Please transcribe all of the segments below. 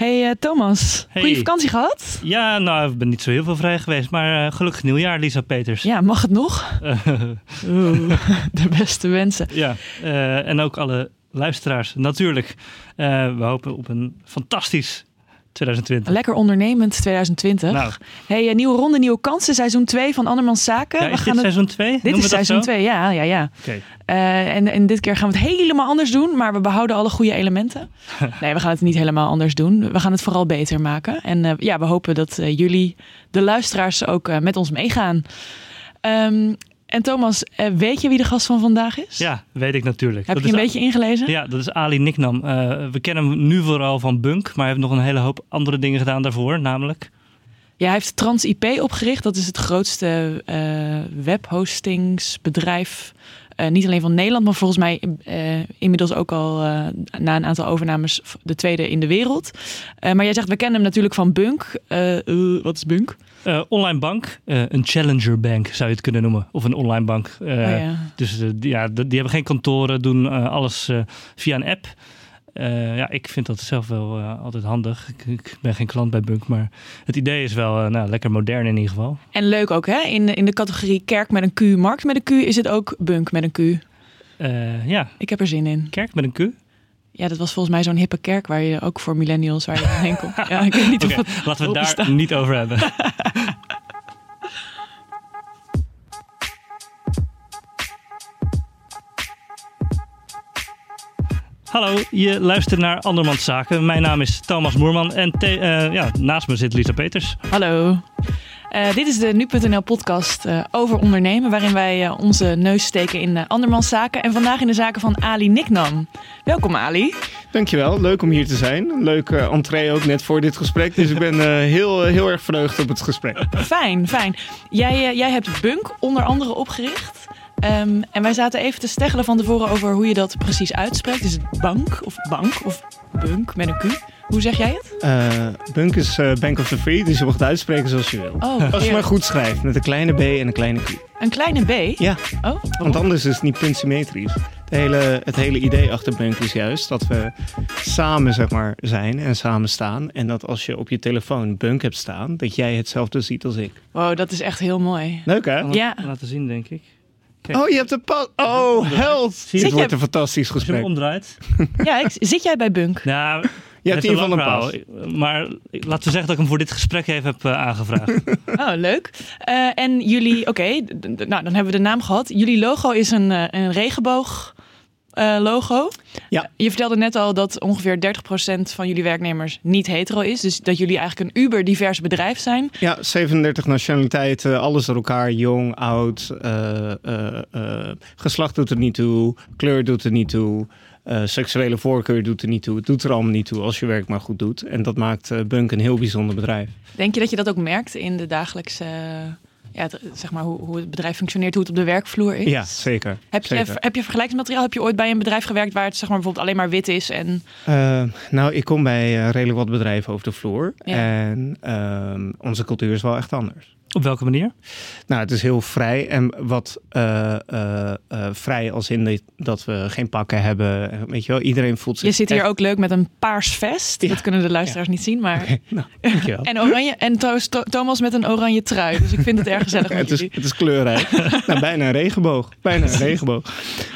Hey uh, Thomas, Hey. goede vakantie gehad? Ja, nou, ik ben niet zo heel veel vrij geweest, maar uh, gelukkig nieuwjaar, Lisa Peters. Ja, mag het nog? Oeh, de beste wensen. ja, en ook alle luisteraars, natuurlijk. We hopen op een fantastisch 2020. Lekker ondernemend 2020. Nou. Hey, uh, nieuwe ronde, nieuwe kansen. Seizoen 2 van Andermans Zaken. Ja, we is gaan dit het... seizoen 2? Dit is seizoen 2, ja, ja, ja. Okay. Uh, en, en dit keer gaan we het helemaal anders doen, maar we behouden alle goede elementen. nee, we gaan het niet helemaal anders doen. We gaan het vooral beter maken. En uh, ja, we hopen dat uh, jullie, de luisteraars, ook met ons meegaan. Um, en Thomas, weet je wie de gast van vandaag is? Ja, weet ik natuurlijk. Heb dat je een beetje ingelezen? Ja, dat is Ali Niknam. Uh, we kennen hem nu vooral van Bunk, maar hij heeft nog een hele hoop andere dingen gedaan daarvoor, namelijk... Ja, hij heeft TransIP opgericht. Dat is het grootste uh, webhostingsbedrijf. Uh, niet alleen van Nederland, maar volgens mij inmiddels ook al na een aantal overnames de tweede in de wereld. maar jij zegt, we kennen hem natuurlijk van Bunk. wat is Bunk? Uh, online bank, uh, een challenger bank zou je het kunnen noemen. Of een online bank. Uh, oh, ja. Dus die, ja, die hebben geen kantoren, doen alles via een app. ja, ik vind dat zelf wel altijd handig. Ik, ik, ben geen klant bij Bunk, maar het idee is wel nou, lekker modern in ieder geval. En leuk ook, hè? In, in de categorie kerk met een Q, markt met een Q, is het ook Bunk met een Q. ja. Ik heb er zin in. Kerk met een Q? Ja, dat was volgens mij zo'n hippe kerk waar je ook voor millennials waar je heen komt. Ja, ik weet niet okay, of Laten we het daar niet over hebben. Hallo, je luistert naar Andermans Zaken. Mijn naam is Thomas Moerman en uh, ja, naast me zit Lisa Peters. Hallo. Uh, dit is de Nu.nl podcast uh, over ondernemen, waarin wij uh, onze neus steken in andermans zaken. En vandaag in de zaken van Ali Niknam. Welkom Ali. Dankjewel, leuk om hier te zijn. Leuke entree ook net voor dit gesprek. Dus ik ben heel, heel erg verheugd op het gesprek. Fijn, fijn. Jij, jij hebt Bunk onder andere opgericht. Um, en wij zaten even te steggelen van tevoren over hoe je dat precies uitspreekt. Is het bank of bank of bunk met een Q? Hoe zeg jij het? Uh, bunk is uh, Bank of the Free, dus je mag het uitspreken zoals je wil. Oh, Als je maar goed schrijft, met een kleine b en een kleine q. Een kleine b? Ja, oh, want anders is het niet puntsymmetrisch. Het hele, het hele idee achter Bunk is juist dat we samen zeg maar, zijn en samen staan. En dat als je op je telefoon Bunk hebt staan, dat jij hetzelfde ziet als ik. Wow, dat is echt heel mooi. Leuk hè? Ja. Laten zien, denk ik. Kijk. Oh, je hebt een pad. Oh, held. Zie Het je? wordt een fantastisch Als je gesprek. hem omdraait. Ja, ik, zit jij bij Bunk? Nou, Je hebt een van een lang pas. verhaal. Maar laten we zeggen dat ik hem voor dit gesprek even heb uh, aangevraagd. Oh, leuk. Uh, en jullie, oké, okay, nou dan hebben we de naam gehad. Jullie logo is een, uh, een regenboog. Uh, logo. Ja. Je vertelde net al dat ongeveer 30% van jullie werknemers niet hetero is. Dus dat jullie eigenlijk een uber divers bedrijf zijn. Ja, 37 nationaliteiten, alles door elkaar, jong, oud, uh, uh, geslacht doet er niet toe, kleur doet er niet toe. Uh, seksuele voorkeur doet er niet toe. Het doet er allemaal niet toe als je werk maar goed doet. En dat maakt uh, Bunk een heel bijzonder bedrijf. Denk je dat je dat ook merkt in de dagelijkse... Ja, het, zeg maar hoe, hoe het bedrijf functioneert, hoe het op de werkvloer is. Ja, zeker. Heb je, heb je vergelijkingsmateriaal? Heb je ooit bij een bedrijf gewerkt waar het zeg maar, bijvoorbeeld alleen maar wit is? En... Uh, nou, ik kom bij redelijk wat bedrijven over de vloer. Ja. En uh, onze cultuur is wel echt anders. Op welke manier? Nou, het is heel vrij. En wat uh, uh, uh, vrij als in de, dat we geen pakken hebben. Weet je wel, iedereen voelt zich Je zit hier echt... ook leuk met een paars vest. Ja. Dat kunnen de luisteraars Ja. niet zien, maar... nou, dankjewel. en oranje. En trouwens Thomas met een oranje trui. Dus ik vind het erg gezellig het, is, het is kleurrijk. nou, bijna een regenboog. Bijna een regenboog.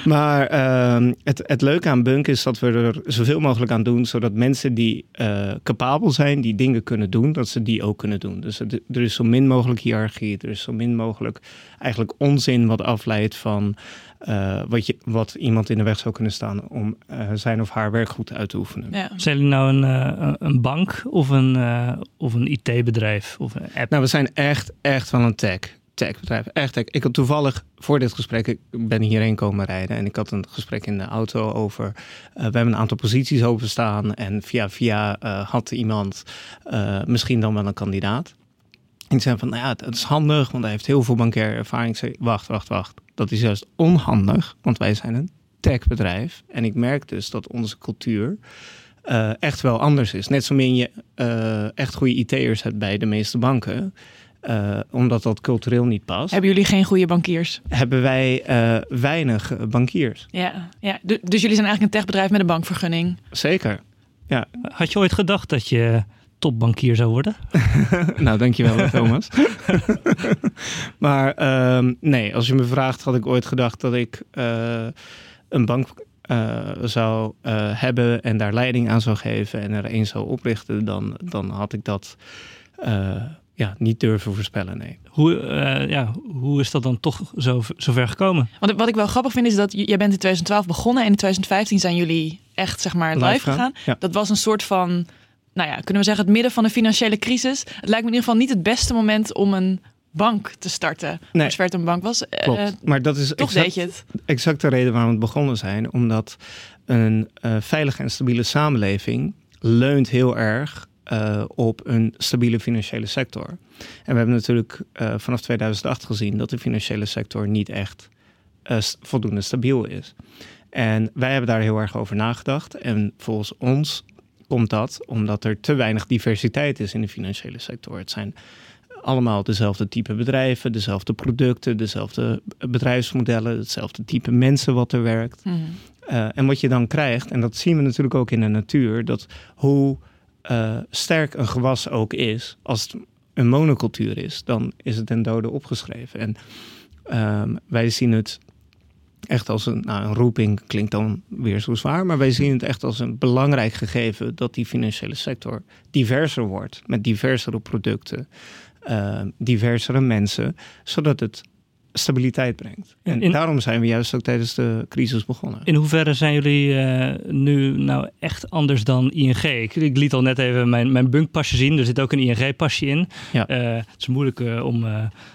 Maar ehm, het, het leuke aan Bunk is dat we er zoveel mogelijk aan doen. Zodat mensen die eh, capabel zijn, die dingen kunnen doen, dat ze die ook kunnen doen. Dus het- er is zo min mogelijk hiërarchie. Er is zo min mogelijk eigenlijk onzin wat afleidt van eh, wat, je, wat iemand in de weg zou kunnen staan om eh, zijn of haar werk goed uit te oefenen. Ja. Zijn jullie nou een, eh, een bank of een, eh, of een IT-bedrijf of een app? Nou, we zijn echt, echt van een tech. Techbedrijf, echt tech. Ik had toevallig voor dit gesprek, ik ben hierheen komen rijden en ik had een gesprek in de auto over, eh, we hebben een aantal posities openstaan en via via eh, had iemand eh, misschien dan wel een kandidaat. En ik zei van, nou ja, het is handig, want hij heeft heel veel bankaire ervaring. Ik zei, wacht, wacht, wacht. Dat is juist onhandig, want wij zijn een techbedrijf. En ik merk dus dat onze cultuur eh, echt wel anders is. Net zo min je eh, echt goede IT'ers hebt bij de meeste banken. eh, omdat dat cultureel niet past, Hebben jullie geen goede bankiers? hebben wij eh, weinig bankiers. Ja. ja. Du- Dus jullie zijn eigenlijk een techbedrijf met een bankvergunning. Zeker. Ja. Had je ooit gedacht dat je topbankier zou worden? nou, dankjewel Thomas. maar ehm, nee, als je me vraagt, had ik ooit gedacht dat ik uh, een bank uh, zou uh, hebben en daar leiding aan zou geven en er één zou oprichten, dan, dan had ik dat ja, niet durven voorspellen. Nee. Hoe, ja, hoe is dat dan toch zo, zo ver gekomen? Want wat ik wel grappig vind is dat jij bent in 2012 begonnen en in 2015 zijn jullie echt zeg maar live, live gegaan. Ja. Dat was een soort van nou ja, kunnen we zeggen, het midden van een financiële crisis. Het lijkt me in ieder geval niet het beste moment om een bank te starten. Nee. Als een bank was. Klopt. Uh, maar dat is toch exact, je het. exact de reden waarom we begonnen zijn. Omdat een uh, veilige en stabiele samenleving leunt heel erg uh, op een stabiele financiële sector. En we hebben natuurlijk vanaf 2008 gezien dat de financiële sector niet echt voldoende stabiel is. En wij hebben daar heel erg over nagedacht. En volgens ons komt dat omdat er te weinig diversiteit is in de financiële sector. Het zijn allemaal dezelfde type bedrijven, dezelfde producten, dezelfde bedrijfsmodellen, hetzelfde type mensen wat er werkt. Mhm. Eh, en wat je dan krijgt, en dat zien we natuurlijk ook in de natuur, dat hoe uh, sterk een gewas ook is, als het een monocultuur is, dan is het ten dode opgeschreven. En um, wij zien het echt als een, nou, een roeping, klinkt dan weer zo zwaar, maar wij zien het echt als een belangrijk gegeven dat die financiële sector diverser wordt, met diversere producten, uh, diversere mensen, zodat het stabiliteit brengt. En daarom zijn we juist ook tijdens de crisis begonnen. In hoeverre zijn jullie uh, nu nou echt anders dan ING? Ik, ik, liet al net even mijn, mijn bunkpasje zien. Er zit ook een ING-pasje in. Ja. Uh, het is moeilijk uh, om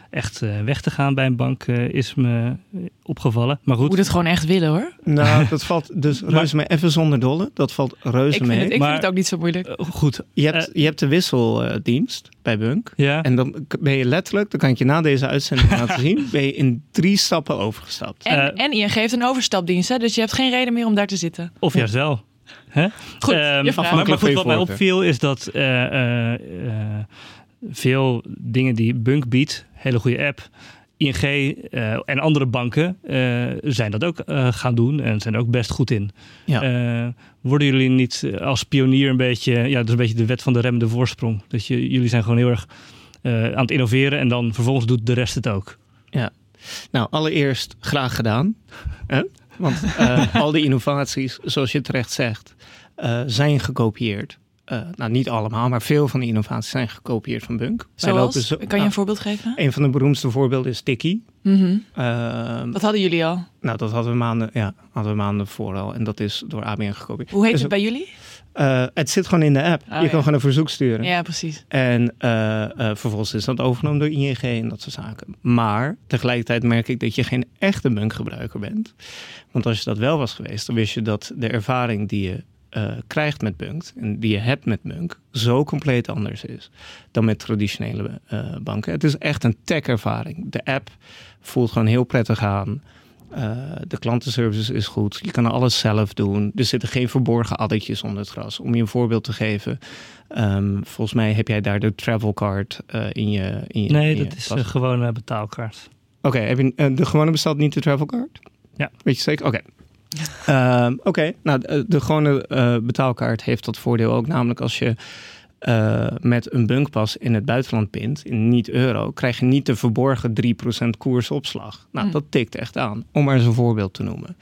echt uh, weg te gaan bij een bank uh, is me opgevallen. Maar goed. Moet het gewoon echt willen hoor. Nou, dat valt dus reuze mee. Even zonder dolle. Dat valt reuze ik mee. Het, ik maar, vind het ook niet zo moeilijk. Uh, goed. Je hebt, je hebt de wisseldienst bij Bunk. Ja. En dan ben je letterlijk, dan kan ik je na deze uitzending laten zien, ben je in drie stappen overgestapt. En, en ING heeft een overstapdienst, hè? dus je hebt geen reden meer om daar te zitten. Of juist wel. Hè? Goed, um, maar, maar goed, wat mij opviel is dat veel dingen die Bunk biedt, hele goede app. ING uh, en andere banken uh, zijn dat ook uh, gaan doen en zijn er ook best goed in. Ja. worden jullie niet als pionier een beetje, ja, dat is een beetje de wet van de remmende voorsprong. Dat je, jullie zijn gewoon heel erg aan het innoveren en dan vervolgens doet de rest het ook. Ja, nou allereerst graag gedaan. Want al die innovaties, zoals je terecht zegt, zijn gekopieerd. Uh, nou, niet allemaal, maar veel van de innovaties zijn gekopieerd van Bunk. Zoals? Zo, kan je een nou, voorbeeld geven? Een van de beroemdste voorbeelden is Tiki. Mm -hmm. uh, dat hadden jullie al? Nou, dat hadden we maanden, ja, hadden we maanden voor al. En dat is door ABN gekopieerd. Hoe heet dus, het bij jullie? Uh, het zit gewoon in de app. Oh, je kan gewoon een verzoek sturen. Ja, precies. En vervolgens is dat overgenomen door ING en dat soort zaken. Maar tegelijkertijd merk ik dat je geen echte Bunk-gebruiker bent. Want als je dat wel was geweest, dan wist je dat de ervaring die je uh, krijgt met Bunk en die je hebt met Bunk zo compleet anders is dan met traditionele uh, banken. Het is echt een tech-ervaring. De app voelt gewoon heel prettig aan. Uh, de klantenservice is goed. Je kan alles zelf doen. Er zitten geen verborgen addertjes onder het gras. Om je een voorbeeld te geven. Um, volgens mij heb jij daar de travel card in je. In je nee, in dat is een gewone betaalkaart. Oké, okay, heb je de gewone bestelt niet de travel card? Ja. Weet je zeker? Oké. Okay. Uh, Oké, okay. nou de, de gewone uh, betaalkaart heeft dat voordeel ook. Namelijk als je uh, met een bunkpas in het buitenland pint, in niet-euro, krijg je niet de verborgen 3% koersopslag. Nou, mm. dat tikt echt aan, om maar eens een voorbeeld te noemen.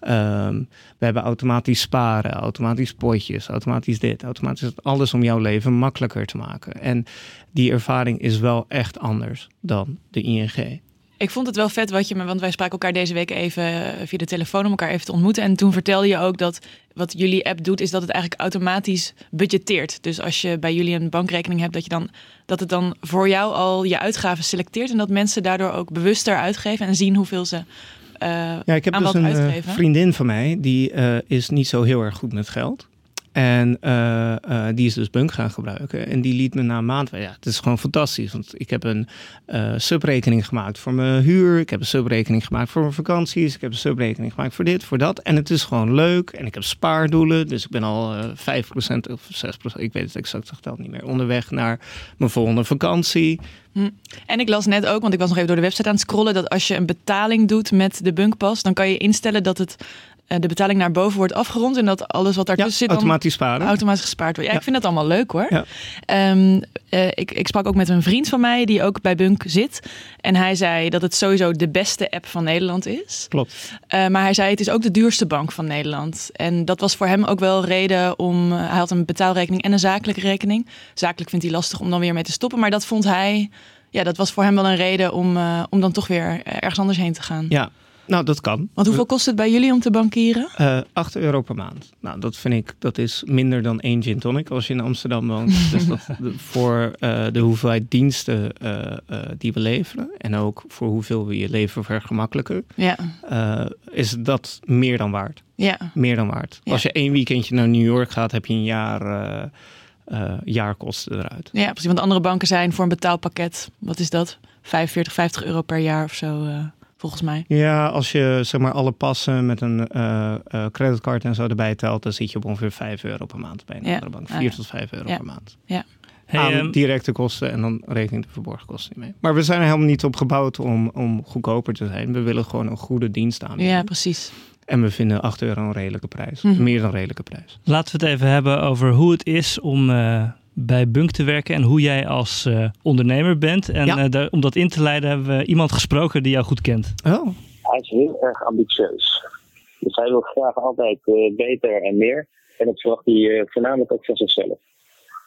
Um, we hebben automatisch sparen, automatisch potjes, automatisch dit, automatisch dat. Alles om jouw leven makkelijker te maken. En die ervaring is wel echt anders dan de ING. Ik vond het wel vet wat je me, want wij spraken elkaar deze week even eh, via de telefoon om elkaar even te ontmoeten. En toen vertelde je ook dat wat jullie app doet, is dat het eigenlijk automatisch budgetteert. Dus als je bij jullie een bankrekening hebt, dat je dan dat het dan voor jou al je uitgaven selecteert. En dat mensen daardoor ook bewuster uitgeven en zien hoeveel ze. Uh, ja, ik heb dus een uh, vriendin van mij, die uh, is niet zo heel erg goed met geld. En uh, uh, die is dus Bunk gaan gebruiken. En die liet me na een maand... Ja, het is gewoon fantastisch. Want ik heb een uh, subrekening gemaakt voor mijn huur. Ik heb een subrekening gemaakt voor mijn vakanties. Ik heb een subrekening gemaakt voor dit, voor dat. En het is gewoon leuk. En ik heb spaardoelen. Dus ik ben al 5% of 6%, ik weet het exact getal niet meer, onderweg naar mijn volgende vakantie. Hm. En ik las net ook, want ik was nog even door de website aan het scrollen, dat als je een betaling doet met de Bunkpas, dan kan je instellen dat het eh, de betaling naar boven wordt afgerond en dat alles wat Ja, daartussen zit dan automatisch sparen. automatisch gespaard wordt. Ja, Ja. ik vind dat allemaal leuk hoor. Ja. Ehm, eh, ik, ik sprak ook met een vriend van mij die ook bij Bunk zit. En hij zei dat het sowieso de beste app van Nederland is. Klopt. Eh, maar hij zei het is ook de duurste bank van Nederland. En dat was voor hem ook wel reden om... eh, hij had een betaalrekening en een zakelijke rekening. Zakelijk vindt hij lastig om dan weer mee te stoppen. Maar dat vond hij... Ja, dat was voor hem wel een reden om, eh, om dan toch weer ergens anders heen te gaan. Ja, nou dat kan. Want hoeveel kost het bij jullie om te bankieren? Eh 8 euro per maand. Nou, dat vind ik, dat is minder dan één gin tonic als je in Amsterdam woont. dus dat, voor eh, de hoeveelheid diensten eh, die we leveren en ook voor hoeveel we je leven vergemakkelijken, Ja, is dat meer dan waard. ja. Meer dan waard. Ja. Als je één weekendje naar New York gaat, heb je een jaar jaarkosten eruit. Ja, precies. Want andere banken zijn voor een betaalpakket, wat is dat? 45, 50 euro per jaar of zo, volgens mij. Ja, als je zeg maar alle passen met een eh, eh, creditcard en zo erbij telt, dan zit je op ongeveer 5 euro per maand bij een Ja. andere bank. Ah, 4 ja. tot 5 euro Ja. per maand. Hey, aan ehm, directe kosten en dan reken ik de verborgen kosten niet mee. Maar we zijn er helemaal niet op gebouwd om, om goedkoper te zijn. We willen gewoon een goede dienst aanbieden. Ja, precies. En we vinden 8 euro een redelijke prijs. Mhm. Meer dan redelijke prijs. Laten we het even hebben over hoe het is om eh, bij Bunk te werken en hoe jij als eh, ondernemer bent. En Ja. eh, daar- om dat in te leiden hebben we iemand gesproken die jou goed kent. Oh, Hij is heel erg ambitieus. Dus hij wil graag altijd eh, beter en meer. En dat verwacht hij eh, voornamelijk ook van zichzelf.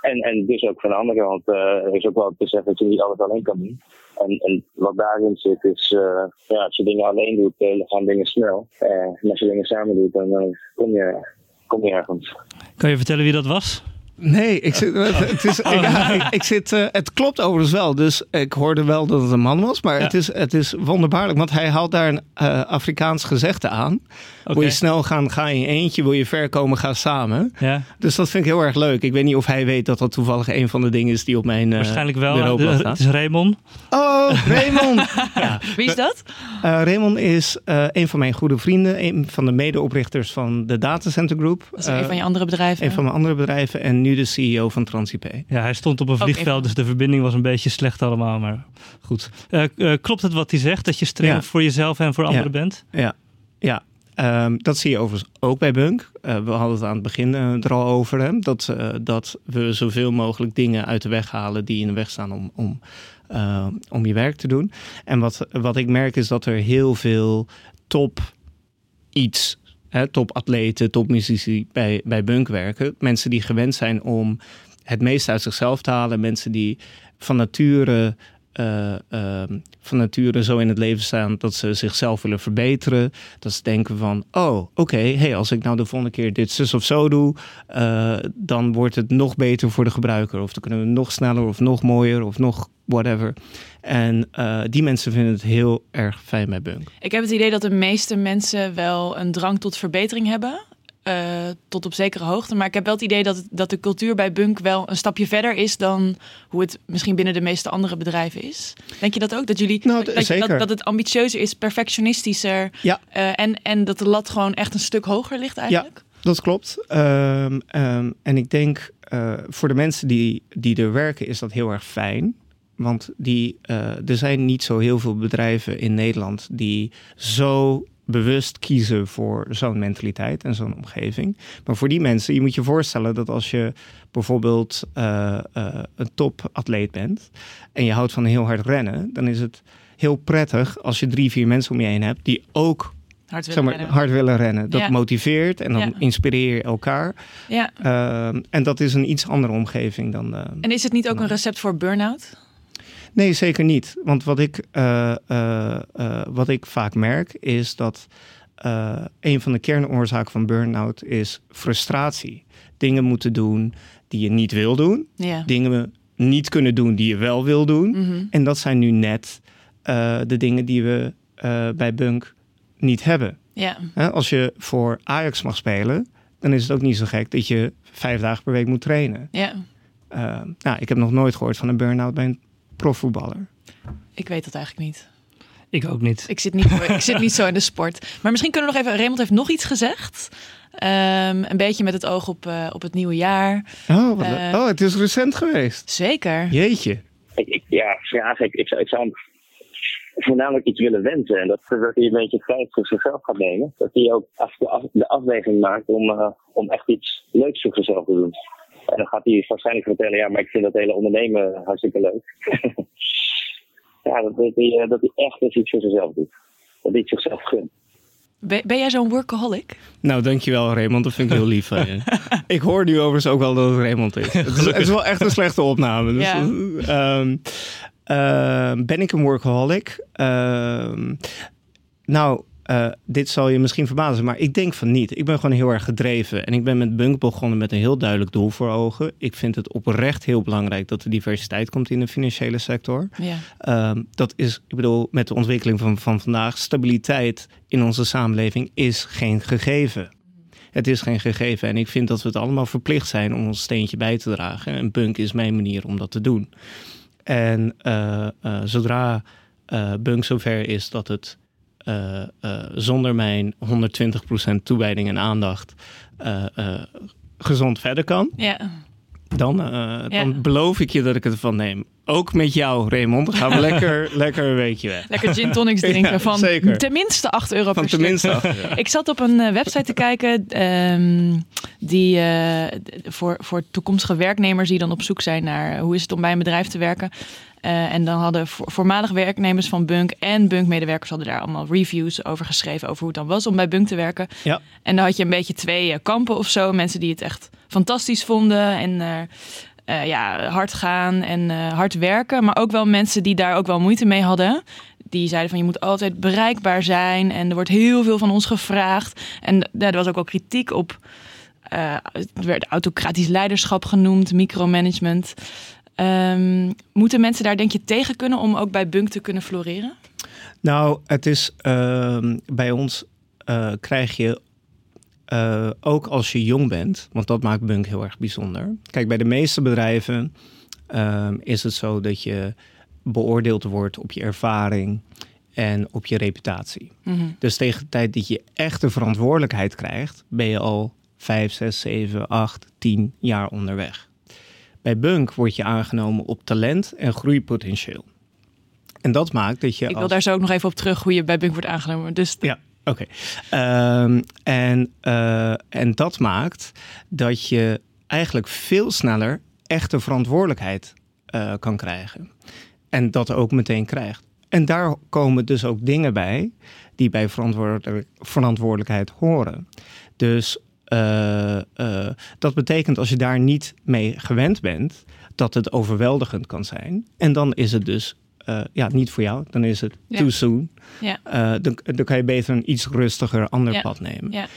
En, en dus ook van de andere kant eh, er is ook wel te zeggen dat je niet alles alleen kan doen. En, en wat daarin zit is, eh, ja, als je dingen alleen doet, dan gaan dingen snel. Eh, en als je dingen samen doet, dan kom, je, kom je ergens. Kan je vertellen wie dat was? Nee, ik zit, het, is, ik, ja, ik, ik zit, eh, het klopt overigens wel. Dus ik hoorde wel dat het een man was. Maar Ja. het, is, het is wonderbaarlijk. Want hij haalt daar een eh, Afrikaans gezegde aan. Wil je snel gaan, ga in je eentje. Wil je ver komen, ga samen. Ja, Dus dat vind ik heel erg leuk. Ik weet niet of hij weet dat dat toevallig een van de dingen is die op mijn uh, waarschijnlijk wel. het is Raymond. Oh, Raymond! ja. Wie is dat? Eh, Raymond is eh, een van mijn goede vrienden. Een van de medeoprichters van de Datacenter Group. Dat is een van je andere bedrijven. een van mijn andere bedrijven. En nu de CEO van TransIP. Ja, hij stond op een vliegveld, dus de verbinding was een beetje slecht allemaal. Maar goed. Eh, eh, klopt het wat hij zegt? Dat je streng Ja. voor jezelf en voor Ja. anderen bent? Ja, ja. Ehm, dat zie je overigens ook bij Bunk. Eh, we hadden het aan het begin er al over. Hè? Dat, eh, dat we zoveel mogelijk dingen uit de weg halen die in de weg staan om, om, om je werk te doen. En wat, wat ik merk is dat er heel veel top iets, topatleten, topmuzici bij, bij Bunk werken. Mensen die gewend zijn om het meeste uit zichzelf te halen. Mensen die van nature eh, ehm, van nature zo in het leven staan dat ze zichzelf willen verbeteren. Dat ze denken van, oh, oké, hey, als ik nou de volgende keer dit zus of zo doe, eh, dan wordt het nog beter voor de gebruiker. Of dan kunnen we nog sneller of nog mooier of nog whatever. En eh, die mensen vinden het heel erg fijn bij Bunk. Ik heb het idee dat de meeste mensen wel een drang tot verbetering hebben. Eh, tot op zekere hoogte. Maar ik heb wel het idee dat, dat de cultuur bij Bunk wel een stapje verder is dan hoe het misschien binnen de meeste andere bedrijven is. Denk je dat ook? Dat jullie Nou, dat, zeker. Dat, dat het ambitieuzer is, perfectionistischer. Ja. eh, en, en dat de lat gewoon echt een stuk hoger ligt eigenlijk. Dat klopt. Ehm, ehm, en ik denk eh, voor de mensen die, die er werken is dat heel erg fijn. Want die, er zijn niet zo heel veel bedrijven in Nederland die zo bewust kiezen voor zo'n mentaliteit en zo'n omgeving. Maar voor die mensen, je moet je voorstellen dat als je bijvoorbeeld eh, eh, een topatleet bent en je houdt van heel hard rennen, dan is het heel prettig als je drie, vier mensen om je heen hebt die ook Hard willen maar, rennen. hard willen rennen. Dat Ja. motiveert en dan Ja. inspireer je elkaar. Ja. Ehm, en dat is een iets andere omgeving dan. ehm, En is het niet ook een recept voor burn-out? Nee, zeker niet. Want wat ik, eh, eh, eh, wat ik vaak merk is dat een van de kernoorzaken van burn-out is frustratie. Dingen moeten doen die je niet wil doen. Ja. Dingen niet kunnen doen die je wel wil doen. Mhm. En dat zijn nu net de dingen die we bij Bunk niet hebben. Ja. Als je voor Ajax mag spelen, dan is het ook niet zo gek dat je vijf dagen per week moet trainen. ja. Nou, ik heb nog nooit gehoord van een burn-out bij een profvoetballer. Ik weet dat eigenlijk niet. Ik ook niet. Ik zit, niet, ik zit niet zo in de sport. Maar misschien kunnen we nog even... Raymond heeft nog iets gezegd. Ehm, een beetje met het oog op, eh, op het nieuwe jaar. Oh, wat Eh. oh, het is recent geweest. Zeker. Jeetje. Ik, ik, ja, vraag ik. Ik zou, ik zou hem voornamelijk iets willen wensen. En dat, dat hij een beetje tijd voor zichzelf gaat nemen. Dat hij ook af, de, af, de afweging maakt om, uh, om echt iets leuks voor zichzelf te doen. En dan gaat hij waarschijnlijk vertellen, ja, maar ik vind dat hele ondernemen hartstikke leuk. ja, dat, dat, hij, dat hij echt eens iets voor zichzelf doet. Dat hij het zichzelf gunt. Ben, ben jij zo'n workaholic? Nou, dankjewel Raymond. Dat vind ik heel lief van je. ik hoor nu overigens ook wel dat het Raymond is. Het is, het is wel echt een slechte opname. Dus, Ja. ehm, ehm, ben ik een workaholic? Ehm, nou, eh, dit zal je misschien verbazen, maar ik denk van niet. Ik ben gewoon heel erg gedreven. En ik ben met Bunk begonnen met een heel duidelijk doel voor ogen. Ik vind het oprecht heel belangrijk dat er diversiteit komt in de financiële sector. Ja. Ehm, dat is, ik bedoel, met de ontwikkeling van, van vandaag, stabiliteit in onze samenleving is geen gegeven. Het is geen gegeven en ik vind dat we het allemaal verplicht zijn om ons steentje bij te dragen. En Bunk is mijn manier om dat te doen. En eh, eh, zodra Bunk zover is dat het eh, eh, zonder mijn 120% toewijding en aandacht eh, gezond verder kan, ja. dan, dan beloof ik je dat ik het van neem. Ook met jou, Raymond. Gaan we lekker, lekker een weekje weg. Lekker gin tonics drinken Ja, van zeker. tenminste 8 euro Van per tenminste. Ik zat op een website te kijken ehm, die voor, voor toekomstige werknemers die dan op zoek zijn naar hoe is het om bij een bedrijf te werken. Eh, en dan hadden vo- voormalig werknemers van Bunk en Bunk-medewerkers hadden daar allemaal reviews over geschreven over hoe het dan was om bij Bunk te werken. Ja. En dan had je een beetje twee eh, kampen of zo. Mensen die het echt fantastisch vonden en eh, ja, hard gaan en hard werken. Maar ook wel mensen die daar ook wel moeite mee hadden. Die zeiden van je moet altijd bereikbaar zijn en er wordt heel veel van ons gevraagd. En ja, er was ook al kritiek op. eh het werd autocratisch leiderschap genoemd, micromanagement. Ehm, moeten mensen daar denk je tegen kunnen om ook bij Bunk te kunnen floreren? Nou, het is ehm, bij ons eh, krijg je eh, ook als je jong bent, want dat maakt Bunk heel erg bijzonder. Kijk, bij de meeste bedrijven ehm, is het zo dat je beoordeeld wordt op je ervaring en op je reputatie. Mhm. Dus tegen de tijd dat je echt de verantwoordelijkheid krijgt, ben je al 5, 6, 7, 8, 10 jaar onderweg. Bij Bunk word je aangenomen op talent en groeipotentieel. En dat maakt dat je. Ik wil als- daar zo ook nog even op terug hoe je bij Bunk wordt aangenomen. Dus Ja, oké. Ehm, en, eh, en dat maakt dat je eigenlijk veel sneller echte verantwoordelijkheid eh, kan krijgen. En dat ook meteen krijgt. En daar komen dus ook dingen bij die bij verantwoordelijk, verantwoordelijkheid horen. Dus dat betekent als je daar niet mee gewend bent, dat het overweldigend kan zijn. En dan is het dus eh, ja, niet voor jou. Dan is het Ja. too soon. ja. Eh, dan, dan kan je beter een iets rustiger ander Ja. pad nemen. Ja.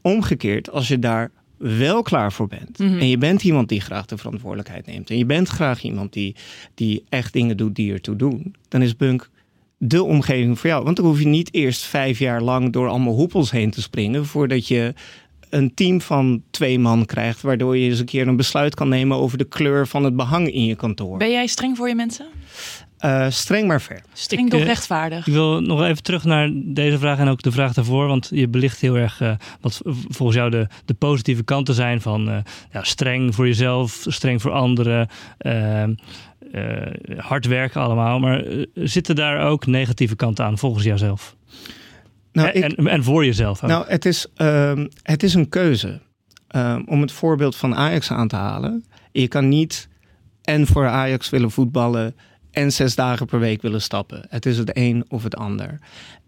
Omgekeerd, als je daar wel klaar voor bent. Mhm. En je bent iemand die graag de verantwoordelijkheid neemt. En je bent graag iemand die, die echt dingen doet die ertoe doen. Dan is Bunk de omgeving voor jou. Want dan hoef je niet eerst vijf jaar lang door allemaal hoepels heen te springen. Voordat je een team van twee man krijgt. Waardoor je eens een keer een besluit kan nemen over de kleur van het behang in je kantoor. Ben jij streng voor je mensen? Eh, streng maar ver. Streng Ik, doch eh, rechtvaardig. Ik wil nog even terug naar deze vraag en ook de vraag daarvoor. Want je belicht heel erg eh, wat volgens jou de, de positieve kanten zijn van eh, ja, streng voor jezelf, streng voor anderen, hard werken allemaal. Maar zitten daar ook negatieve kanten aan volgens jouzelf? Nou, en, ik- en, en voor jezelf ook? Nou, het is, ehm, het is een keuze. Ehm, om het voorbeeld van Ajax aan te halen. Je kan niet en voor Ajax willen voetballen en zes dagen per week willen stappen. Het is het een of het ander.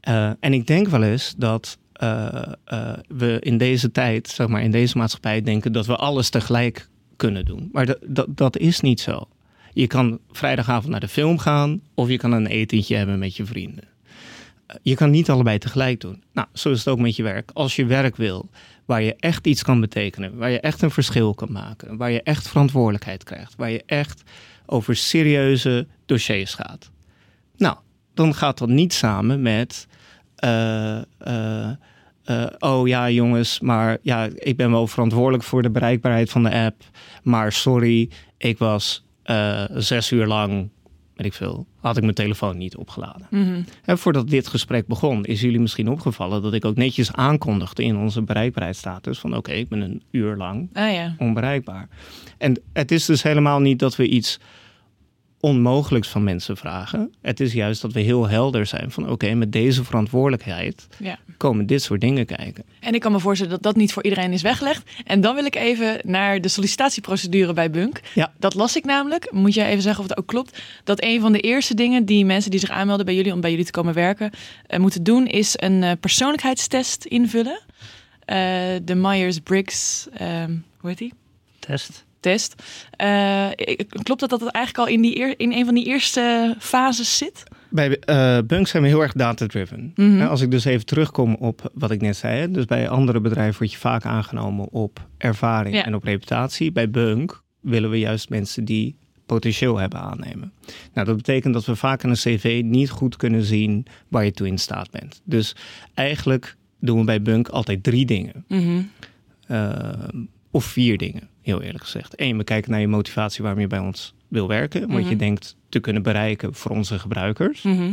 Eh, en ik denk wel eens dat eh, eh, we in deze tijd, zeg maar in deze maatschappij, denken dat we alles tegelijk kunnen doen. Maar dat, dat, dat is niet zo. Je kan vrijdagavond naar de film gaan of je kan een etentje hebben met je vrienden. Eh, Je kan niet allebei tegelijk doen. Nou, zo is het ook met je werk. Als je werk wil waar je echt iets kan betekenen, waar je echt een verschil kan maken, waar je echt verantwoordelijkheid krijgt, waar je echt over serieuze dossiers gaat. Nou, dan gaat dat niet samen met. eh, eh, oh ja, jongens, maar ja, ik ben wel verantwoordelijk voor de bereikbaarheid van de app. Maar sorry, ik was zes uur lang, weet ik veel, had ik mijn telefoon niet opgeladen. Mhm. En voordat dit gesprek begon, is jullie misschien opgevallen dat ik ook netjes aankondigde in onze bereikbaarheidsstatus van oké, ik ben een uur lang Ah ja. onbereikbaar. En het is dus helemaal niet dat we iets onmogelijks van mensen vragen. Het is juist dat we heel helder zijn van oké, met deze verantwoordelijkheid Ja. komen dit soort dingen kijken. En ik kan me voorstellen dat dat niet voor iedereen is weggelegd. En dan wil ik even naar de sollicitatieprocedure bij Bunk. Ja. Dat las ik namelijk. Moet jij even zeggen of het ook klopt. Dat een van de eerste dingen die mensen die zich aanmelden bij jullie om bij jullie te komen werken eh, moeten doen, is een eh, persoonlijkheidstest invullen. Eh, de Myers-Briggs, ehm, hoe heet die? Test. Test. Eh, klopt dat dat het eigenlijk al in, die eer- in een van die eerste fases zit? Bij eh Bunk zijn we heel erg data-driven. Mhm. Eh, Als ik dus even terugkom op wat ik net zei. Dus bij andere bedrijven word je vaak aangenomen op ervaring Ja. en op reputatie. Bij Bunk willen we juist mensen die potentieel hebben aannemen. Nou, dat betekent dat we vaak in een cv niet goed kunnen zien waar je toe in staat bent. Dus eigenlijk doen we bij Bunk altijd drie dingen. Mhm. Eh, of vier dingen, heel eerlijk gezegd. Eén, we kijken naar je motivatie waarom je bij ons wil werken. Wat Mhm. je denkt te kunnen bereiken voor onze gebruikers. Mhm.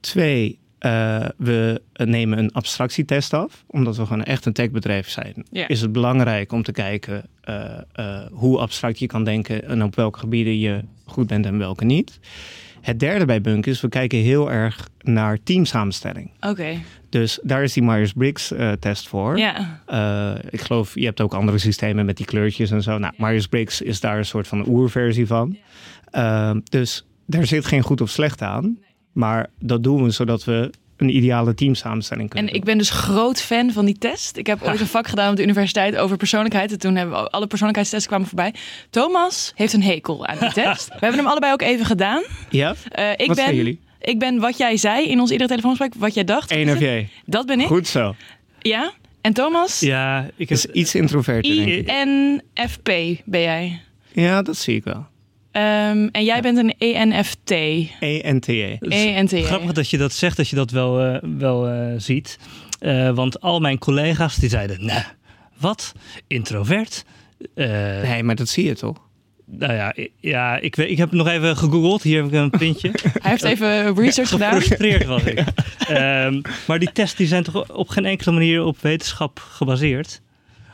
Twee, eh, we nemen een abstractietest af. Omdat we gewoon echt een techbedrijf zijn. Is het belangrijk om te kijken eh, eh, hoe abstract je kan denken. En op welke gebieden je goed bent en welke niet. Het derde bij Bunk is, we kijken heel erg naar teamsamenstelling. Oké. Dus daar is die Myers-Briggs eh, test voor. Ja. Eh, ik geloof, je hebt ook andere systemen met die kleurtjes en zo. Nou, Myers-Briggs is daar een soort van oerversie van. Eh, dus daar zit geen goed of slecht aan. Maar dat doen we zodat we een ideale teamsamenstelling kunnen En ik ben dus groot fan van die test. Ik heb ooit een vak gedaan op de universiteit over persoonlijkheid. En toen hebben we alle persoonlijkheidstests kwamen voorbij. Thomas heeft een hekel aan die test. We hebben hem allebei ook even gedaan. Ja? Eh, ik Wat ben, zijn jullie? Ik ben wat jij zei in ons eerdere telefoongesprek. Wat jij dacht. ENFJ. Dat ben ik. Goed zo. Ja. En Thomas? Ja, ik heb... Dus iets introverter, denk ik. INFP ben jij. Ja, dat zie ik wel. Ehm, en jij bent een E ENFT. ENTE. ENT. Grappig dat je dat zegt, dat je dat wel, eh, wel eh, ziet. Eh, want al mijn collega's die zeiden, nou, wat? Introvert? Eh, Nee, maar dat zie je toch? Nou ja, ja ik, weet, ik heb nog even gegoogeld. Hier heb ik een printje. Hij heeft even research gedaan. Gefrustreerd was ik. Ehm, maar die tests die zijn toch op geen enkele manier op wetenschap gebaseerd?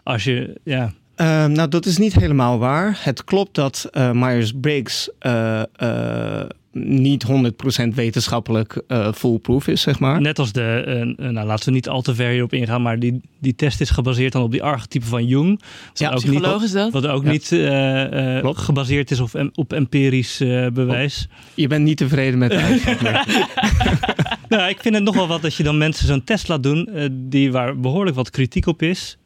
Als je, ja, Ehm, nou, dat is niet helemaal waar. Het klopt dat eh, Myers-Briggs eh, eh, niet 100% wetenschappelijk eh foolproof is, zeg maar. net als de, nou laten we niet al te ver hierop ingaan, maar die, die test is gebaseerd dan op die archetype van Jung. Ja, Wat ook Psycholoog niet, is dat. wat ook Ja. niet eh, eh, gebaseerd is op, op empirisch eh, bewijs. Je bent niet tevreden met de uitslag. Nou, ik vind het nog wel wat dat je dan mensen zo'n test laat doen, die waar behoorlijk wat kritiek op is.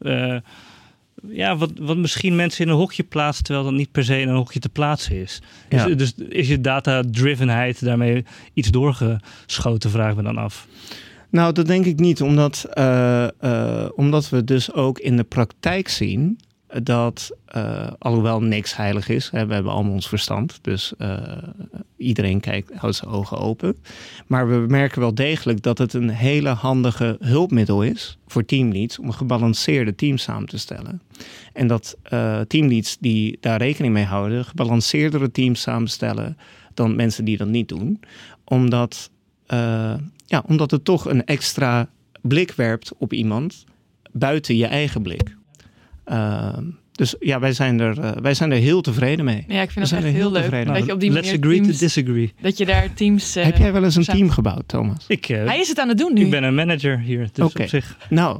Ja, wat, wat misschien mensen in een hokje plaatst, terwijl dat niet per se in een hokje te plaatsen is. Ja. Dus, dus is je data-drivenheid daarmee iets doorgeschoten, vraag me dan af. Nou, dat denk ik niet, omdat, eh, eh, omdat we dus ook in de praktijk zien dat, eh, alhoewel niks heilig is, hè, we hebben allemaal ons verstand, dus eh, iedereen kijkt, houdt zijn ogen open. Maar we merken wel degelijk dat het een hele handige hulpmiddel is voor teamleads om een gebalanceerde team samen te stellen. En dat eh, teamleads die daar rekening mee houden, gebalanceerdere teams samenstellen dan mensen die dat niet doen. Omdat ja, omdat het toch een extra blik werpt op iemand buiten je eigen blik. Ehm, dus ja, wij zijn, er, eh, wij zijn er heel tevreden mee. Ja, ik vind het echt heel heel leuk. Dat je op die Let's manier agree teams, to disagree. dat je daar teams... eh, Heb jij wel eens een team gebouwd, Thomas? Ik, eh, Hij is het aan het doen nu. ik ben een manager hier, dus Oké. op zich. Nou,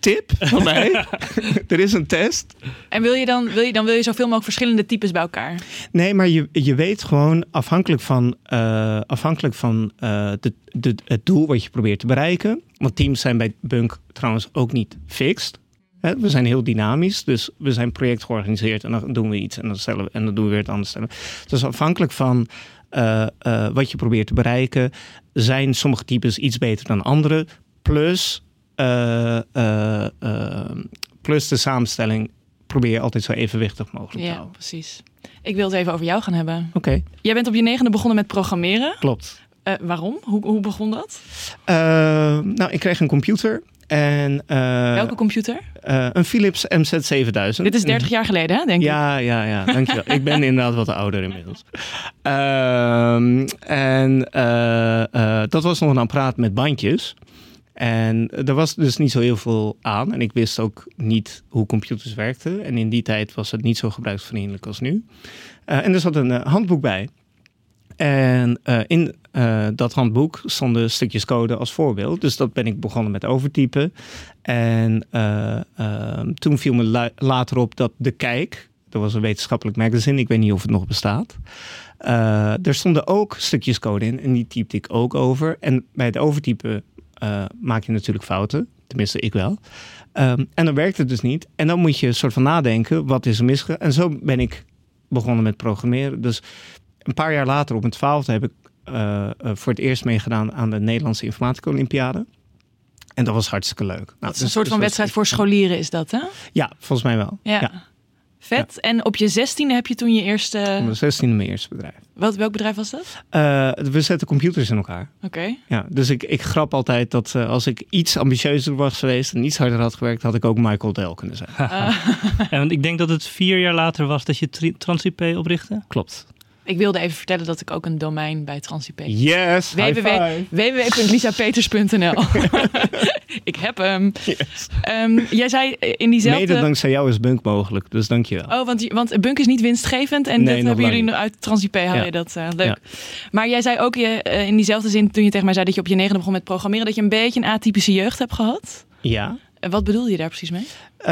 tip van mij. er is een test. En wil je dan, wil je, dan wil je zoveel mogelijk verschillende types bij elkaar. Nee, maar je, je weet gewoon afhankelijk van, eh, afhankelijk van eh, de, de, het doel wat je probeert te bereiken. Want teams zijn bij Bunk trouwens ook niet fixed. We zijn heel dynamisch, dus we zijn project georganiseerd en dan doen we iets en dan, stellen we, en dan doen we weer het anders stellen. Dus afhankelijk van eh, eh, wat je probeert te bereiken, zijn sommige types iets beter dan andere. Plus, eh, plus de samenstelling probeer je altijd zo evenwichtig mogelijk te Ja, houden. precies. Ik wil het even over jou gaan hebben. Oké, Jij bent op je negende begonnen met programmeren. klopt. Waarom? Hoe, hoe begon dat? Nou, ik kreeg een computer en eh, Welke computer? eh, een Philips MZ7000. Dit is 30 jaar geleden, hè, denk ik. Ja, ja, ja, dankjewel. ik ben inderdaad wat ouder inmiddels. Ehm, en eh, dat was nog een apparaat met bandjes. En er was dus niet zo heel veel aan. En ik wist ook niet hoe computers werkten. En in die tijd was het niet zo gebruiksvriendelijk als nu. En er zat een handboek bij. En uh, in uh, dat handboek stonden stukjes code als voorbeeld. Dus dat ben ik begonnen met overtypen. En uh, toen viel me la later op dat De Kijk, dat was een wetenschappelijk magazine, ik weet niet of het nog bestaat. er stonden ook stukjes code in en die typte ik ook over. En bij het overtypen maak je natuurlijk fouten. Tenminste, ik wel. Um, en dan werkt het dus niet. En dan moet je een soort van nadenken, wat is er misgegaan? En zo ben ik begonnen met programmeren. Dus een paar jaar later, op mijn twaalfde, heb ik uh, voor het eerst meegedaan aan de Nederlandse Informatica Olympiade. En dat was hartstikke leuk. Nou, dat is een dus, soort dus van wedstrijd voor scholieren, is dat hè? Ja, volgens mij wel. Ja. ja. Vet. En op je zestiende heb je toen je eerste... Op mijn zestiende mijn eerste bedrijf. Wat, welk bedrijf was dat? Uh, we zetten computers in elkaar. Oké. Ja, dus ik, ik grap altijd dat uh, als ik iets ambitieuzer was geweest en iets harder had gewerkt, had ik ook Michael Dell kunnen zijn. Uh. ja, want ik denk dat het vier jaar later was dat je TransIP oprichtte. Klopt. Ik wilde even vertellen dat ik ook een domein bij TransIP Yes, www.lisapeters.nl Ik heb hem. Yes. Um, jij zei in diezelfde... Mede dankzij jou is Bunk mogelijk, dus dankjewel. Oh, want, want Bunk is niet winstgevend en nee, dat hebben jullie nog uit TransIP. Haal ja. je dat uh, leuk. Ja. Maar jij zei ook je, uh, in diezelfde zin toen je tegen mij zei dat je op je negende begon met programmeren, dat je een beetje een atypische jeugd hebt gehad. Ja. En wat bedoel je daar precies mee? Uh,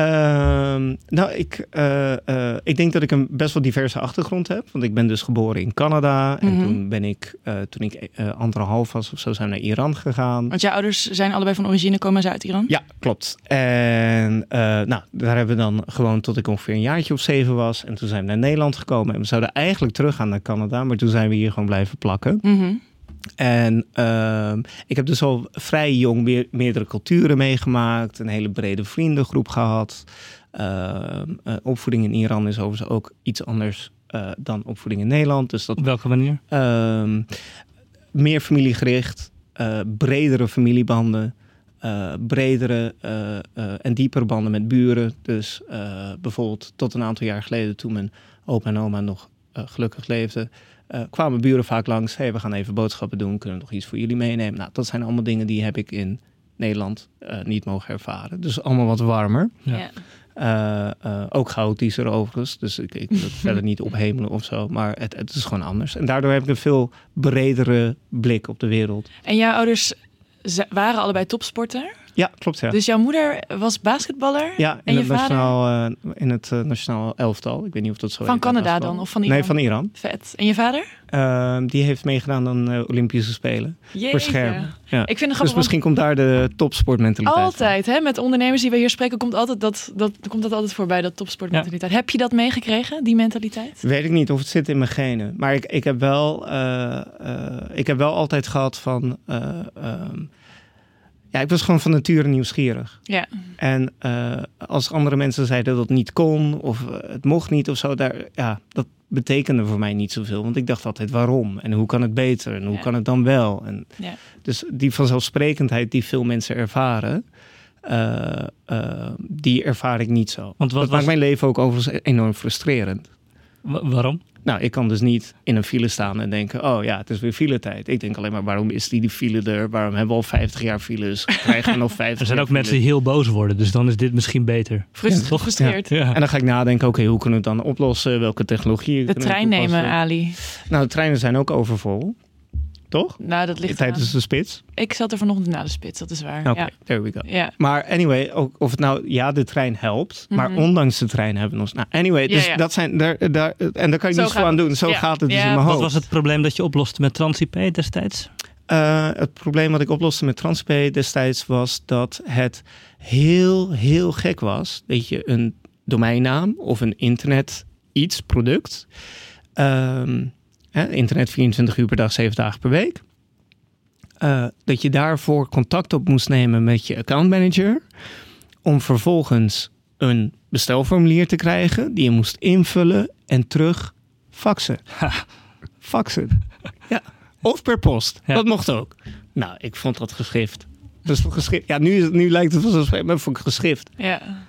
nou, ik, uh, uh, ik denk dat ik een best wel diverse achtergrond heb. Want ik ben dus geboren in Canada. En mm -hmm. toen ben ik, uh, toen ik anderhalf was of zo, zijn naar Iran gegaan. Want jouw ouders zijn allebei van origine, komen ze uit Iran? Ja, klopt. En nou, daar hebben we dan gewoon tot ik ongeveer een jaartje of zeven was. En toen zijn we naar Nederland gekomen. En we zouden eigenlijk teruggaan naar Canada. Maar toen zijn we hier gewoon blijven plakken. Mm -hmm. En uh, ik heb dus al vrij jong meer, meerdere culturen meegemaakt, een hele brede vriendengroep gehad. Uh, opvoeding in Iran is overigens ook iets anders uh, dan opvoeding in Nederland. Dus dat, Op welke manier? Ehm, meer familiegericht, eh, bredere familiebanden. bredere en diepere banden met buren. Dus bijvoorbeeld tot een aantal jaar geleden, toen mijn opa en oma nog gelukkig leefden, uh, kwamen buren vaak langs. hey, we gaan even boodschappen doen. Kunnen we nog iets voor jullie meenemen? Nou, dat zijn allemaal dingen die heb ik in Nederland uh, niet mogen ervaren. Dus allemaal wat warmer. Ja. Uh, ook chaotischer overigens. Dus ik, ik wil het verder niet ophemelen of zo. Maar het, het is gewoon anders. En daardoor heb ik een veel bredere blik op de wereld. En jouw ouders waren allebei topsporter? Ja, klopt. Ja. Dus jouw moeder was basketballer? Ja, in, en het, nationaal, uh, in het uh, nationaal elftal. Ik weet niet of dat zo Van Canada dan? Of van Iran? Nee, van Iran. Vet. En je vader? Uh, die heeft meegedaan aan uh, Olympische Spelen. Jeetje. Voor schermen. Ja. Ik vind het dus misschien komt daar de topsportmentaliteit Altijd, hè? Met ondernemers die we hier spreken, komt, altijd dat, dat, komt dat altijd voorbij, dat topsportmentaliteit. Ja. Heb je dat meegekregen, die mentaliteit? Weet ik niet of het zit in mijn genen. Maar ik, ik, heb, wel, ik heb wel altijd gehad van... Um, ja, ik was gewoon van nature nieuwsgierig. Ja. En uh, als andere mensen zeiden dat het niet kon of uh, het mocht niet of zo, daar, ja, dat betekende voor mij niet zoveel. Want ik dacht altijd waarom en hoe kan het beter en hoe ja. kan het dan wel. En ja. Dus die vanzelfsprekendheid die veel mensen ervaren, uh, die ervaar ik niet zo. Want wat dat was... maakt mijn leven ook overigens enorm frustrerend. Waarom? Nou, ik kan dus niet in een file staan en denken: oh ja, het is weer filetijd. Ik denk alleen maar: waarom is die, die file er? Waarom hebben we al 50 jaar files? Krijgen we nog 50 Er zijn ook mensen die heel boos worden, dus dan is dit misschien beter. Frust ja, frustreerd. Ja. Ja. En dan ga ik nadenken: oké, okay, hoe kunnen we het dan oplossen? Welke technologie? De trein nemen, Ali. Nou, de treinen zijn ook overvol. Toch? Nou, dat ligt Tijdens de spits? Ik zat er vanochtend na de spits, dat is waar. Oké, okay, ja. there we go. Ja. Maar anyway, ook of het nou, ja, de trein helpt, maar mm -hmm. ondanks de trein hebben we nog... Nou, anyway, dus dat zijn, daar, daar, en daar kan ik Zo niets voor aan doen. Zo gaat het dus in mijn hoofd. Wat was het probleem dat je oploste met TransIP destijds? Uh, het probleem wat ik oploste met TransIP destijds was dat het heel, heel gek was dat je een domeinnaam of een internet iets, product... Um, internet 24 uur per dag, 7 dagen per week. Uh, dat je daarvoor contact op moest nemen met je accountmanager. Om vervolgens een bestelformulier te krijgen die je moest invullen en terug faxen. faxen. Ja. Of per post. Ja. Dat mocht ook. Nou, ik vond dat geschrift. Dus geschrift. Ja, nu, nu lijkt het vanzelfsprekend, maar vond ik geschrift. Ja.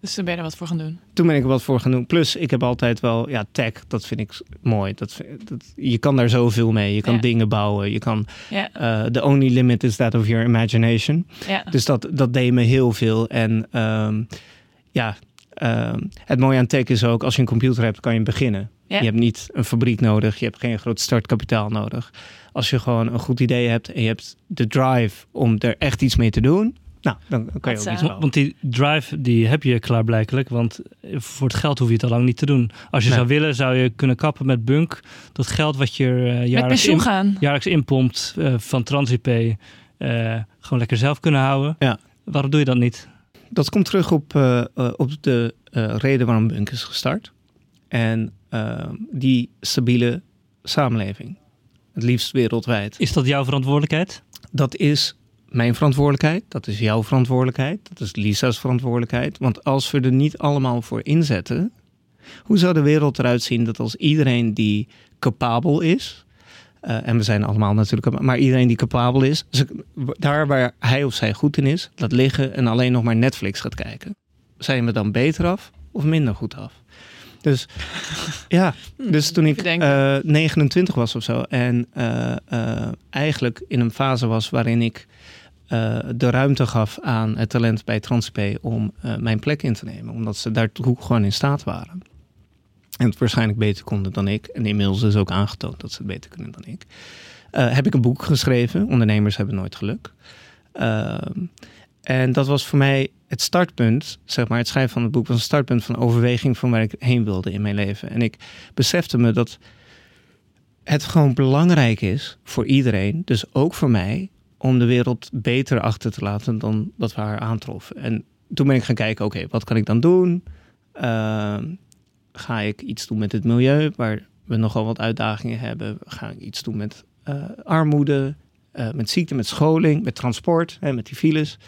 Dus toen ben je er wat voor gaan doen? Toen ben ik er wat voor gaan doen. Plus, ik heb altijd wel, ja, tech, dat vind ik mooi. Dat, dat, je kan daar zoveel mee. Je kan ja. dingen bouwen. Je kan, ja. uh, the only limit is that of your imagination. Ja. Dus dat, dat deed me heel veel. En um, ja, um, het mooie aan tech is ook, als je een computer hebt, kan je beginnen. Je hebt niet een fabriek nodig, je hebt geen groot startkapitaal nodig. Als je gewoon een goed idee hebt en je hebt de drive om er echt iets mee te doen, nou, dan kan je ook Hatsa. iets bouwen. Want die drive die heb je klaarblijkelijk, want voor het geld hoef je het al lang niet te doen. Als je Nee. zou willen, zou je kunnen kappen met bunk. Dat geld wat je eh, jaarlijks, in, gaan. jaarlijks inpompt eh, van TransIP, eh, gewoon lekker zelf kunnen houden. Ja. Waarom doe je dat niet? Dat komt terug op, op de eh, reden waarom Bunk is gestart. En eh, die stabiele samenleving. Het liefst wereldwijd. Is dat jouw verantwoordelijkheid? Dat is mijn verantwoordelijkheid. Dat is jouw verantwoordelijkheid. Dat is Lisa's verantwoordelijkheid. Want als we er niet allemaal voor inzetten. Hoe zou de wereld eruit zien dat als iedereen die capabel is. eh, en we zijn allemaal natuurlijk, maar iedereen die capabel is, daar waar hij of zij goed in is, laat liggen en alleen nog maar Netflix gaat kijken. Zijn we dan beter af of minder goed af? Dus ja, dus toen ik even denken. eh, 29 was of zo en eh, eigenlijk in een fase was waarin ik eh, de ruimte gaf aan het talent bij TransP om eh, mijn plek in te nemen, omdat ze daartoe gewoon in staat waren. En het waarschijnlijk beter konden dan ik. En inmiddels is ook aangetoond dat ze het beter kunnen dan ik. Eh, heb ik een boek geschreven, Ondernemers hebben nooit geluk. En dat was voor mij het startpunt, zeg maar, het schrijven van het boek was een startpunt van overweging van waar ik heen wilde in mijn leven. En ik besefte me dat het gewoon belangrijk is voor iedereen, dus ook voor mij, om de wereld beter achter te laten dan dat we haar aantroffen. En toen ben ik gaan kijken, oké, wat kan ik dan doen? Ehm, ga ik iets doen met het milieu, waar we nogal wat uitdagingen hebben? Ga ik iets doen met eh, armoede, eh, met ziekte, met scholing, met transport, hè, met die files?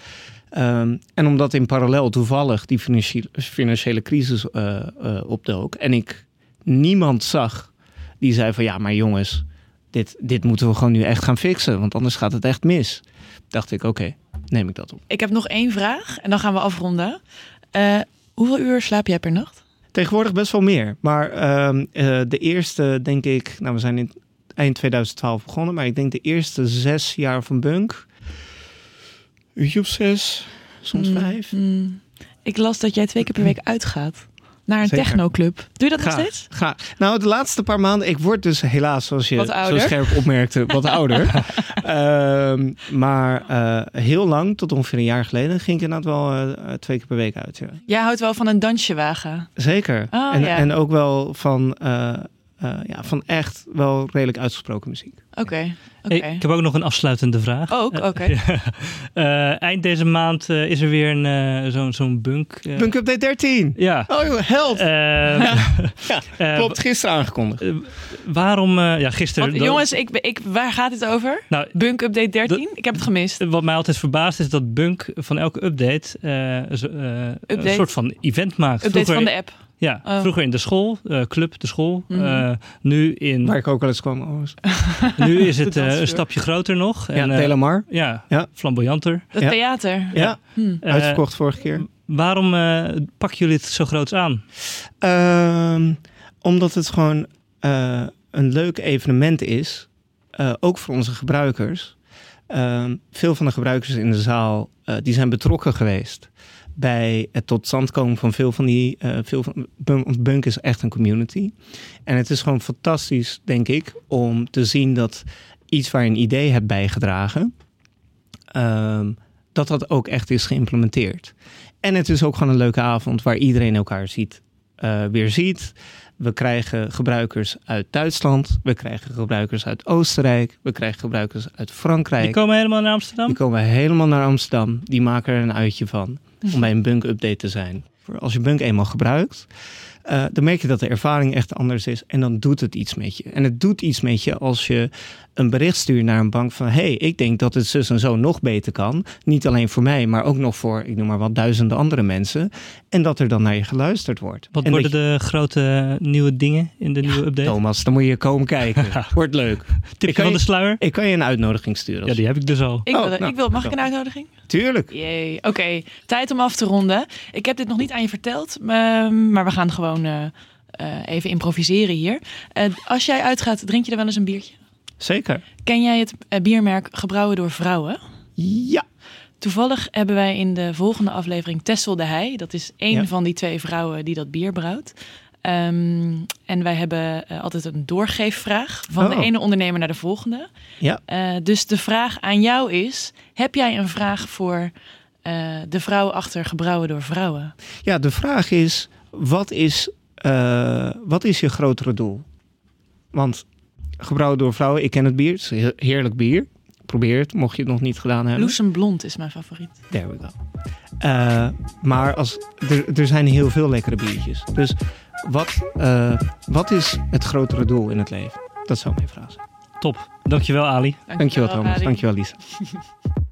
Ehm, en omdat in parallel toevallig die financiële, financiële crisis eh, opdook en ik niemand zag die zei van ja, maar jongens, dit, dit moeten we gewoon nu echt gaan fixen, want anders gaat het echt mis. Dacht ik, oké, neem ik dat op. Ik heb nog één vraag en dan gaan we afronden. Eh, hoeveel uur slaap jij per nacht? Tegenwoordig best wel meer, maar ehm, eh, de eerste, denk ik, nou we zijn in eind 2012 begonnen, maar ik denk de eerste zes jaar van Bunk, uurtje zes, soms Mm, vijf. mm. Ik las dat jij twee keer per week uitgaat naar een Zeker. technoclub. Doe je dat nog steeds? ga. Nou, de laatste paar maanden, ik word dus helaas, zoals je zo scherp opmerkte, wat ouder. Ehm, maar eh, heel lang, tot ongeveer een jaar geleden, ging ik inderdaad wel eh, twee keer per week uit. Ja. Jij houdt wel van een dansjewagen. Zeker. Oh, en, ja. en ook wel van, eh, eh, ja, van echt wel redelijk uitgesproken muziek. Oké. Hey, ik heb ook nog een afsluitende vraag. Ook, oké. Eh, eind deze maand eh, is er weer een, eh, zo'n zo'n bunk. eh, Bunk Update 13. Ja. Oh joh, held. Eh, ja, eh, klopt, gisteren aangekondigd. eh, waarom, eh, ja, gisteren. Want, jongens, ik, ik, waar gaat dit over? Nou, Bunk Update 13? ik heb het gemist. wat mij altijd verbaast is dat Bunk van elke update eh, eh, een soort van event maakt. Update Vroeger- van de app. Ja, Oh. vroeger in de school, eh, club de school. Eh, nu, in, Waar ik ook wel eens kwam. Oh, nu is het eh, een stapje groter nog. ja, En, eh, Delamar. ja, Ja. flamboyanter. Het Ja. theater. Ja, Hm. Eh, uitverkocht vorige keer. Waarom eh pakken jullie het zo groots aan? Ehm, omdat het gewoon eh, een leuk evenement is, eh, ook voor onze gebruikers. Ehm, veel van de gebruikers in de zaal eh, die zijn betrokken geweest bij het tot stand komen van veel van die. eh, veel van, Bunk- want Bunk is echt een community. En het is gewoon fantastisch, denk ik, om te zien dat iets waar je een idee hebt bijgedragen, ehm, dat dat ook echt is geïmplementeerd. En het is ook gewoon een leuke avond waar iedereen elkaar ziet, eh, weer ziet. We krijgen gebruikers uit Duitsland, we krijgen gebruikers uit Oostenrijk, we krijgen gebruikers uit Frankrijk. Die komen helemaal naar Amsterdam? Die komen helemaal naar Amsterdam. Die maken er een uitje van om bij een bunk update te zijn. Als je bunk eenmaal gebruikt, eh, dan merk je dat de ervaring echt anders is. En dan doet het iets met je. En het doet iets met je als je een bericht stuurt naar een bank van... hey, ik denk dat het zus en zo nog beter kan. Niet alleen voor mij, maar ook nog voor, ik noem maar wat, duizenden andere mensen. En dat er dan naar je geluisterd wordt. Wat en worden de grote nieuwe dingen in de nieuwe update? Thomas, dan moet je komen kijken. Wordt leuk. Ik Tipje kan van de je- sluier? Ik kan je een uitnodiging sturen. Ja, die heb ik dus al. Ik, Oh, wil, nou, ik wil, mag ik een uitnodiging? Tuurlijk. Jee. Oké, tijd om af te ronden. Ik heb dit nog niet aan je verteld, ehm, maar we gaan gewoon eh, eh, even improviseren hier. Eh, als jij uitgaat, drink je er wel eens een biertje? Zeker. Ken jij het eh, biermerk Gebrouwen door Vrouwen? Ja. Toevallig hebben wij in de volgende aflevering Tessel de Heij. Dat is één Ja. van die twee vrouwen die dat bier brouwt. Ehm, en wij hebben eh, altijd een doorgeefvraag van de Oh. ene ondernemer naar de volgende. Ja. Eh, dus de vraag aan jou is: heb jij een vraag voor de vrouw achter gebrouwen door vrouwen? Ja, de vraag is, wat is, wat is je grotere doel? Want gebrouwen door vrouwen, ik ken het bier, het is een heerlijk bier. Probeer het, mocht je het nog niet gedaan hebben. Loesem Blond is mijn favoriet. There we go. Eh, maar als, er, er zijn heel veel lekkere biertjes. Dus wat, eh, wat is het grotere doel in het leven? Dat zou mijn vraag zijn. Top. Dankjewel Ali. Dankjewel Thomas, dankjewel Lisa.